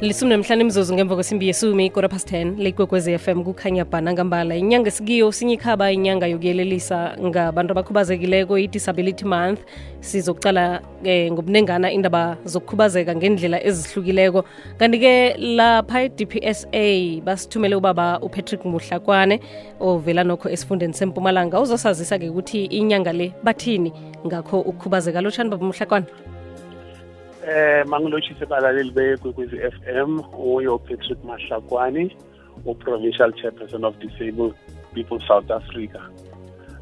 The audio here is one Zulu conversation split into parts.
lisumi nemhlanu imzuzu ngemva kwesimbi yesumi ikora past 10 f fm kukhanya bhana ngambala inyanga esikiyo sinyikhaba inyanga yokuyelelisa ngabantu abakhubazekileko i-disability month. Sizokucala eh, ngobunengana indaba zokukhubazeka ngendlela ezihlukileko. Kanti-ke lapha e-dpsa basithumele ubaba upatrick muhlakwane ovela nokho esifundeni sempumalanga. Uzosazisa-ke ukuthi inyanga le bathini ngakho ukukhubazeka. Lotshani baba muhlakwane eh mangilotshise balaleli bekwekwezi FM uyo Patrick Mahlakwani u-provincial chairperson of disabled people South Africa.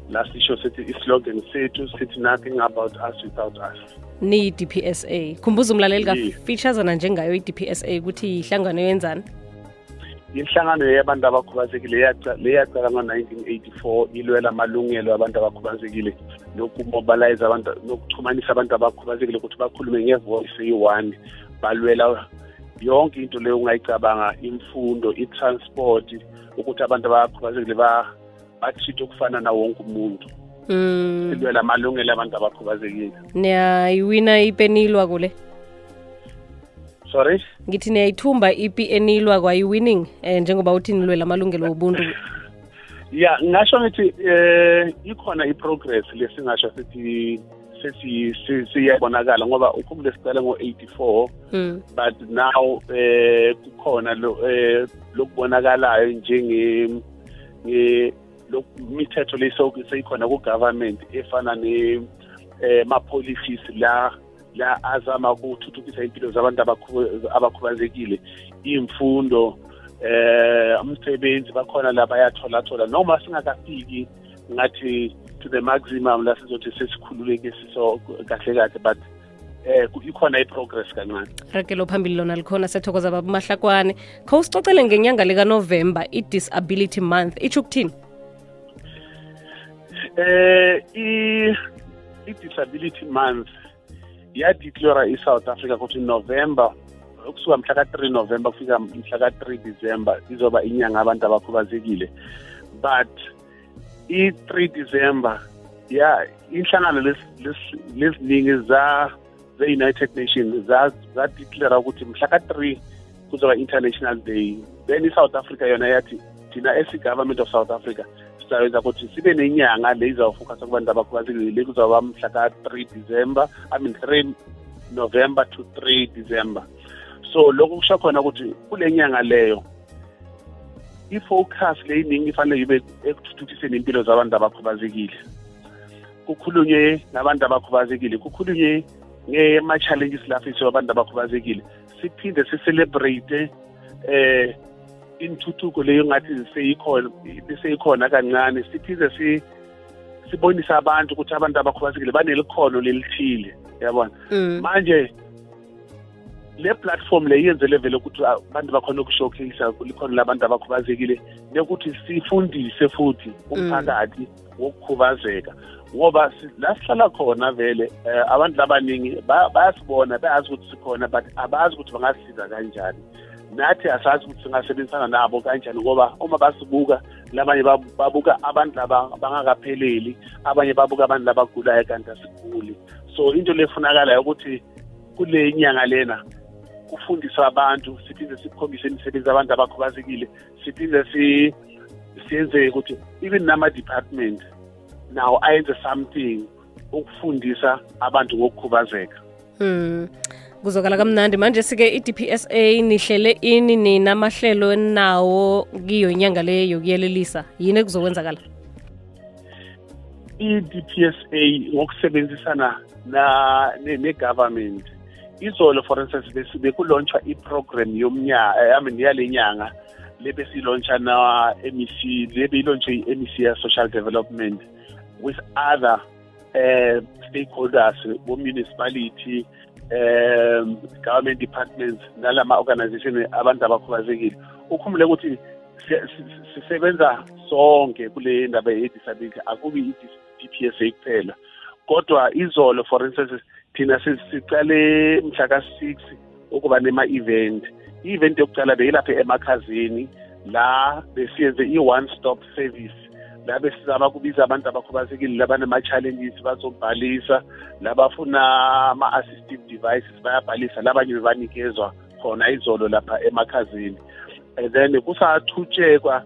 La sisho sithi islogan sethu sithi nothing about us without us. Niyi-dpsa khumbuza umlaleli kafeaturesana njengayo i-dpsa ukuthi ihlangano yenzani inhlangano yabantu abakhubazekile leyaqala ngo-1984 ilwela amalungelo abantu abakhubazekile nokumobilize abantu nokuxhumanisa abantu abakhubazekile ukuthi bakhulume ngevoice eyi-one. Balwela yonke into leyo ungayicabanga imfundo i-transport ukuthi abantu abakhubazekile bathithe ukufana na wonke umuntu. Mm. ilwela amalungelo abantu abakhubazekile. Niyayiwina ipenilwa kule sorry ngithi niyayithumba ipi enilwa kwayi-winning um njengoba uthi nilwela amalungelo obuntu ya ngasho ngithi eh ikhona i-progress lesingasho sithi siyabonakala ngoba ukhumbule sicale ngo-84 mm. but now eh kukhona lo eh lokubonakalayo njenge imithetho leyiseyikhona ku-government efana ne eh ma-policies la la azama ukuthuthukisa impilo zabantu abakhubazekile imfundo eh umsebenzi bakhona la bayathola-thola. Noma singakafiki ngathi to the maximum la sizothi sesikhululeke siso kahle kahle but eh ikhona i-progress kancane. Rakelo phambili lona likhona sethokoza baba mahlakwane khawusicocele ngenyanga likanovemba i-disability month itsho ukuthini? Eh i-disability month yadeclara i-south africa ukuthi november kusuka mhla ka-3 november kufika mhla ka-3 december izoba inyanga abantu abakhubazekile. But i-3 december ya inhlangano leziningi ze-united nations zadeclara ukuthi mhla ka-3 kuzoba international day. Then i-south africa yona yathi thina esi-government of south africa sizayenza ukuthi sibe nenyanga le izawufocusa kubantu abakhubazekile le kuzoba mhla ka-3 december i mean 3 november to 3 december. So lokhu kusho khona ukuthi kule nyanga leyo i-focus leyiningi ifanele ibe ekuthuthukiseni impilo zabantu abakhubazekile. Kukhulunywe nabantu abakhubazekile kukhulunywe ngema-challenges lafiso abantu abakhubazekile. Siphinde sicelebrate eh intuthuko leyo ngathi seyikhona seyikhona kancane. Siphinde si sibonisa abantu ukuthi abantu abakhubazekile banelikhono lelithile yabona? Manje le platform le yenzele vele ukuthi abantu bakhona ukushowcase likhono labantu abakhubazekile nekuthi sifundise futhi umphakathi wokukhubazeka. Ngoba la sihlala khona vele abantu labaningi bayasibona bayazi ukuthi sikhona but abazi ukuthi bangasisiza kanjani. Nathi asazi ukuthi singasebenzisana nabo kanjani ngoba uma basibuka labanye babuka abantu laba bangakapheleli abanye babuka abantu labagulayo kanti asiguli so into lefunakalayo ukuthi kule nyanga lena kufundiswa abantu siphinde sikhombise imisebenzi abantu abakhubazekile siphinde siyenze ukuthi even nama-department nawo ayenze something ukufundisa abantu ngokukhubazeka hmm. Kuzokala kamnandi manje sike i-dpsa nihlele ini ninamahlelo nawo kiyo inyanga le yokuyelelisa. Yini kuzokwenzakala? I-dpsa ngokusebenzisana ne-government izolo for instance bekulontsha i-program yomnyaka I mean yale nyanga lebe silontsha na-mec lebe ilontshe i-mec ya-social development with other uh, stakeholders bo-municipality um government departments nalama organization abantu abakhubazekile. Ukhumbule ukuthi sisebenza sonke kule ndaba ye-disability akubi i-DPSA kuphela. Kodwa izolo for instance thina sicale mhla ka-six ukuba nema-event. I-event yokucala beyilapha emakhazini la besiyenze i-one stop service. La besizama kubiza abantu abakhubazekile labanama-challenges bazobhalisa labafuna ama-assistive devices bayabhalisa labanye bebanikezwa khona izolo lapha emakhazini. And then kusathutshekwa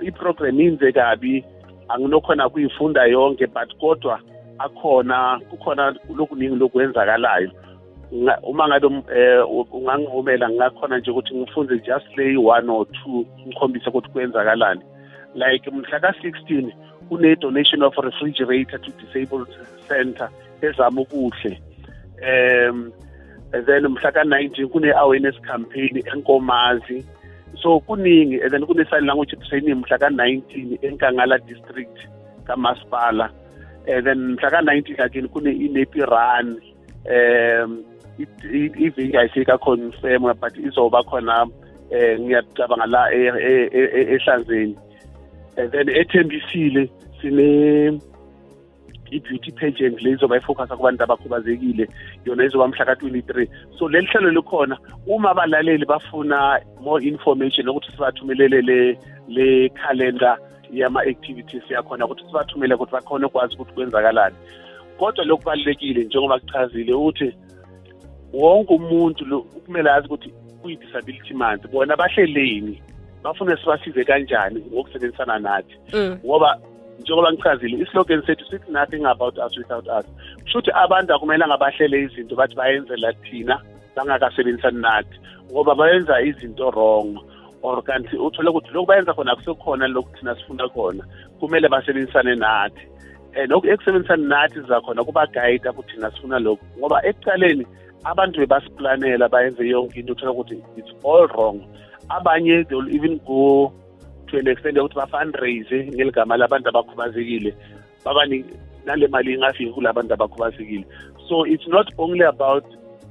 iprogram inze kabi anginokhona kuyifunda yonke but kodwa akhona kukhona lokuningi lokwenzakalayo. Uma ngabe um ungangivumela ngingakhona nje ukuthi ngifunze just lay one or two ngikhombise ukuthi kwenzakalani. Like mhla ka-16 kune-donation of refrigerator to disabled center ezama ukuhle. Um then mhla ka-19 kune-awareness campaign enkomazi. So kuningi and then kune-sign language training mhla ka-19 enkangala district kamasipala. And then mhla ka-19 again kune-inepi run. Um iviki ayisekaconfirm but izoba khona eh ngiyacabanga la ehlanzeni. And then ethembisile sine i-beauty pageant le izoba ifocusa kubantu abakhubazekile yona izoba mhla ka-23 so leli hlelo likhona uma abalaleli bafuna more information ukuthi sibathumelele le le calendar yama-activities yakhona ukuthi sibathumele ukuthi bakhone ukwazi ukuthi kwenzakalani. Kodwa lokubalulekile njengoba kuchazile ukuthi wonke umuntu kumele azi ukuthi kuyi-disability month bona bahleleni. Bafuna sibasize kanjani ngokusebenzisana nathi? Mm. ngoba njengoba ngichazile islogan sethu sithi nothing about us without us. Kushuthi abantu akumelanga bahlele izinto bathi bayenzela thina bangakasebenzisani nathi. Ngoba bayenza izinto wrong. Or kanti uthole ukuthi lokhu bayenza khona akusekhona lokhu thina sifuna khona. Kumele basebenzisane nathi. And ekusebenzisani nathi zakhona kuba-gayida ukuthi thina sifuna lokhu. Ngoba ekuqaleni abantu bebasiplanela bayenze yonke into uthola ukuthi it's all wrong. Abanye they will even go to an extent yokuthi ba-fundraise ngeligama labantu abakhubazekile baba nale mali ingafiki kulabantu abakhubazekile. So it's not only about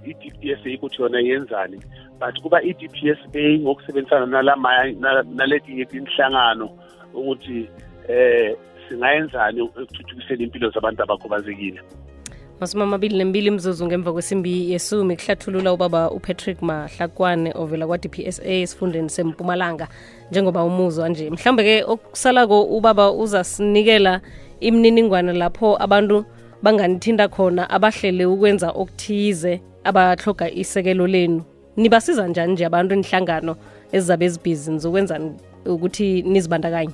i-d p s a ukuthi yona yenzani but kuba i-d p s a ngokusebenzisana naletinye tinhlangano ukuthi eh singayenzani ekuthuthukiseni impilo zabantu abakhubazekile. Masumi amabili nembili mzuzu ngemva kwesimbi yesumi kuhlathulula ubaba upatrick mahlakwane ovela kwa-dpsa esifundeni sempumalanga njengoba umuzwa nje. Mhlawumbe-ke okusalako ubaba uzasinikela imininingwane lapho abantu banganithinda khona abahlele ukwenza okuthize abahloga isekelo lenu. Nibasiza njani nje abantu inhlangano ezizabe ezibhizi nizokwenza ukuthi nizibandakanye?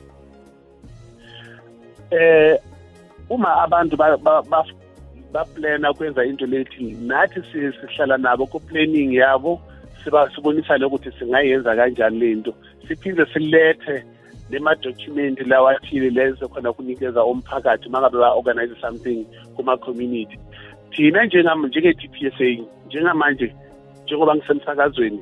Eh uma abantu baplana ukwenza into lethi nathi sihlala nabo ku-planning yabo sibonisa ukuthi singayenza kanjani lento siphinde silethe lema-document lawa athile lezokhona kunikeza umphakathi uma ngabe ba-organize something kuma-community. Thina njenge-d p s a njengamanje njengoba ngisemsakazweni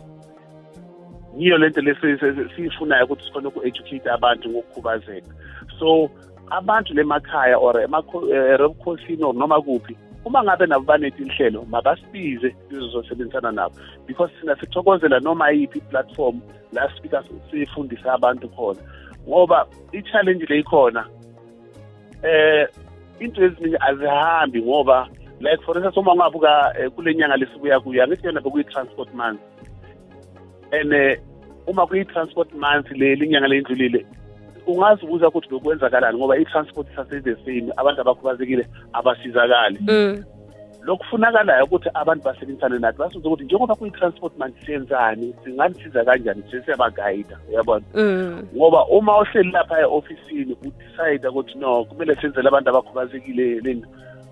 yiyo lento lesiyifunayo ukuthi sikhona uku-educate abantu ngokukhubazeka. So abantu lemakhaya or ebukhosini or noma kuphi uma ngabe nabo banethi inhlelo mabasibize sizosebenzisana nabo. Because sina sithokozela noma yiphi i-platform la sifika sifundisa abantu khona. Ngoba i-challenge le ikhona eh into eziningi azihambi ngoba like for instance uma ungabuka kule nyanga lesibuya kuyo angithi yona bekuyi-transport month. And uma kuyi-transport month le linyanga leyindlulile ungazibuza ukuthi bekwenzakalani ngoba i-transport sase-the same abantu abakhubazekile abasizakali mm. lokufunakalayo ukuthi abantu basebenzisane nathi basuze ukuthi njengoba kuyi-transport manje siyenzani singanisiza kanjani sesiyabagayida uyabona mm. ngoba uma uhleli lapha e-ofisini udecide ukuthi no kumele senzele abantu abakhubazekile lento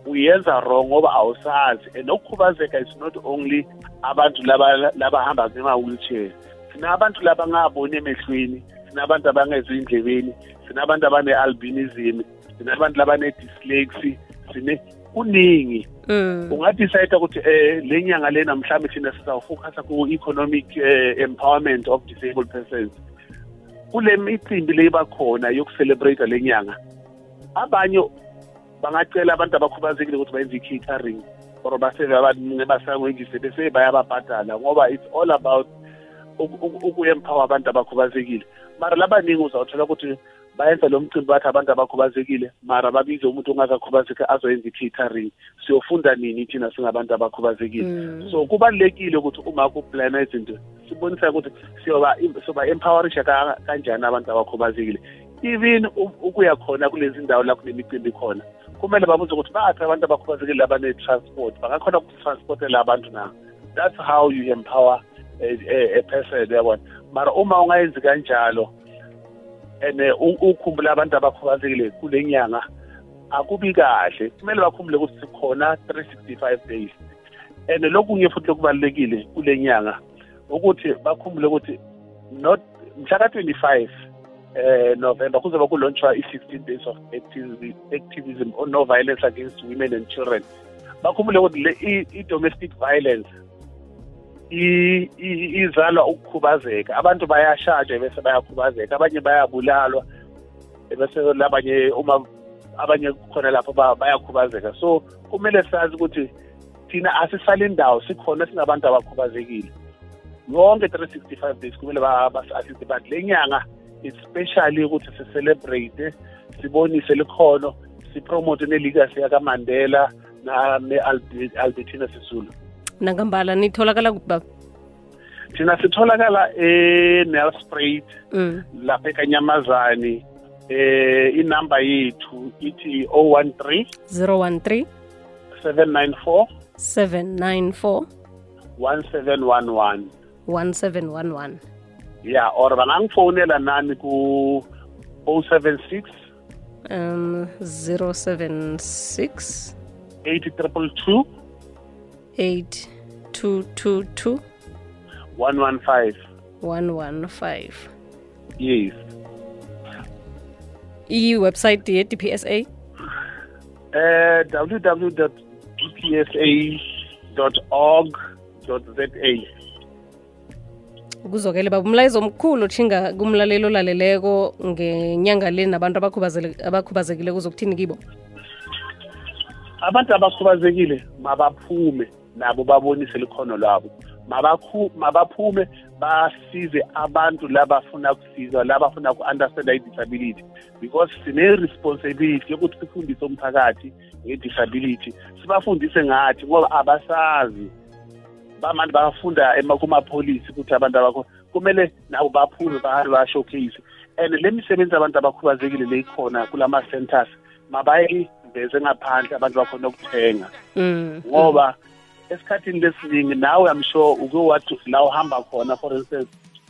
uyenza wrong ngoba awusazi and ukukhubazeka is not only abantu laba labahamba ngema-wheelchair sinabantu laba ngaboni emehlweni sinabantu abangezwa endlebeni sinabantu abane-albinism sinabantu labane-dyslexy sine kuningi mm. ungadecide ukuthi eh le nyanga lena mhlawumbe thina sizawufocusa ku-economic uh, empowerment of disabled persons kule micimbi le ibakhona yokucelebrate le nyanga abanye bangacela abantu abakhubazekile ukuthi bayenze i-catering or basebasangwenjise bese bayababhadala ngoba it's all about uku-empower abantu abakhubazekile. Mara labaningi uzawuthola ukuthi bayenza lo mcimbi bathi abantu abakhubazekile mara babize umuntu ongakakhubazeki azoyenza i-catering. Siyofunda nini thina singabantu abakhubazekile? Mm. so kubalulekile ukuthi uma kuplana izinto sibonisa ukuthi siyoba siyoba empowerisha ka- kanjani abantu abakhubazekile. Even ukuya khona kulezi ndawo la kunemicimbi khona kumele babuze ukuthi bathi abantu abakhubazekile abane-transport bangakhona ukutransportela abantu na? That's how you empower epercent yabona. Mara uma ungayenzi kanjalo and ukhumbula abantu abakhubazekile kule nyanga akubi kahle. Kumele bakhumbule ukuthi sikhona 365 days. And lokunye futhi lokubalulekile kule nyanga ukuthi bakhumbule ukuthi not mhla ka-25 eh November kuzoba kulonchwa i-16 days of activism on no violence against women and children. Bakhumbule ukuthi le i-domestic violence izalwa ukukhubazeka. Abantu bayashajwa bese bayakhubazeka abanye bayabulalwa bese labanye uma abanye khona lapho bayakhubazeka. So kumele sazi ukuthi thina asisali ndawo sikhona singabantu abakhubazekile. Yonke 365 days kumele basi-assiste but le nyanga especially ukuthi si-celebrate sibonise likhono sipromote neligasi yakamandela ne-albertina sisulu nangambala nitholakala kuba thina sitholakala e-nelspruit mm. lapha ekanyamazane eh inamba yethu ithi 013 013 794 794 1711 1711 yeah or bangangifonela nani ku 076 um 076 eight two two iwebsayithi ye-dpsa uh, www dpsa org za kuzokele baba umlayezo omkhulu othinga kumlaleli olaleleko ngenyanga le nabantu abakhubazekile kuzokuthini kibo? Abantu abakhubazekile mabaphume. Nabo babonise likhono lwabo mabaphume basize abantu labafuna ukusizwa labafuna uku-understanda i-disability because sine-responsibility yokuthi sifundise umphakathi nge-disability. Sibafundise ngathi ngoba abasazi bamanje bafunda kumapholisi ukuthi abantu abakho kumele nabo baphume bahambe bashowcase and le misebenzi abantu abakhubazekile leyikhona kulama-centers mabayiveze ngaphandle abantu bakhona ukuthenga. Mm, ngoba esikhathini lesiningi nawe i'm sure uke wathi la uhamba khona for instance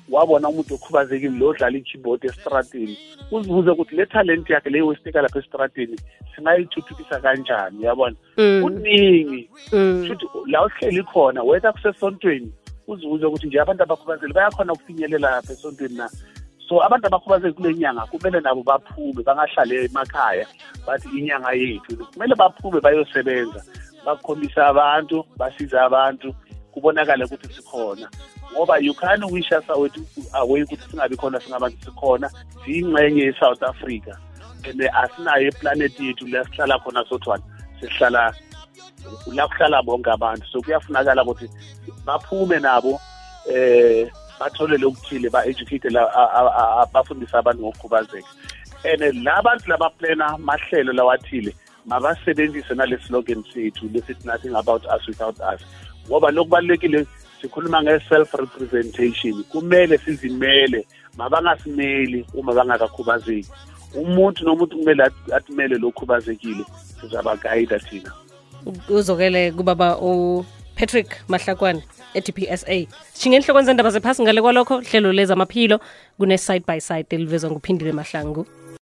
wabona umuntu okhubazekile lo odlala i-keyboard esitrateni uzibuze ukuthi le talent yakhe leyo wesitika lapha esitrateni singayithuthukisa kanjani uyabona? Kuningi. Futhi la uhleli khona wetha kusesontweni uzibuze ukuthi nje abantu abakhubazekile bayakhona ukufinyelela lapha esontweni na. So abantu abakhubazekile kule nyanga kumele nabo baphume bangahlale emakhaya bathi inyanga yethu kumele baphume bayosebenza bakhombise abantu basize abantu kubonakale ukuthi sikhona. Ngoba you can wish us away ukuthi singabi khona singabantu sikhona. Siyingxenye ye-south africa. And asinayo eplanethi yethu la sihlala khona sothwana sihlala la kuhlala bonke abantu. So kuyafunakala ukuthi baphume nabo eh bathole lokuthile ba-educate bafundise abantu ngokukhubazeka. And la bantu labaplana mahlelo lawathile mabasebenzise nale slogan sethu lesithi nothing about us without us. Ngoba lokubalulekile sikhuluma nge-self representation kumele sizimele mabangasimeli uma bangakakhubazeki. Umuntu nomuntu kumele atimele lokhubazekile sizabagayida thina. Uzokele kubaba upatrick mahlakwane e-dpsa shinge enhlokweni zendaba zephasi ngale kwalokho. Hlelo lezamaphilo kune-side by side elivezwa nguphindile mahlangu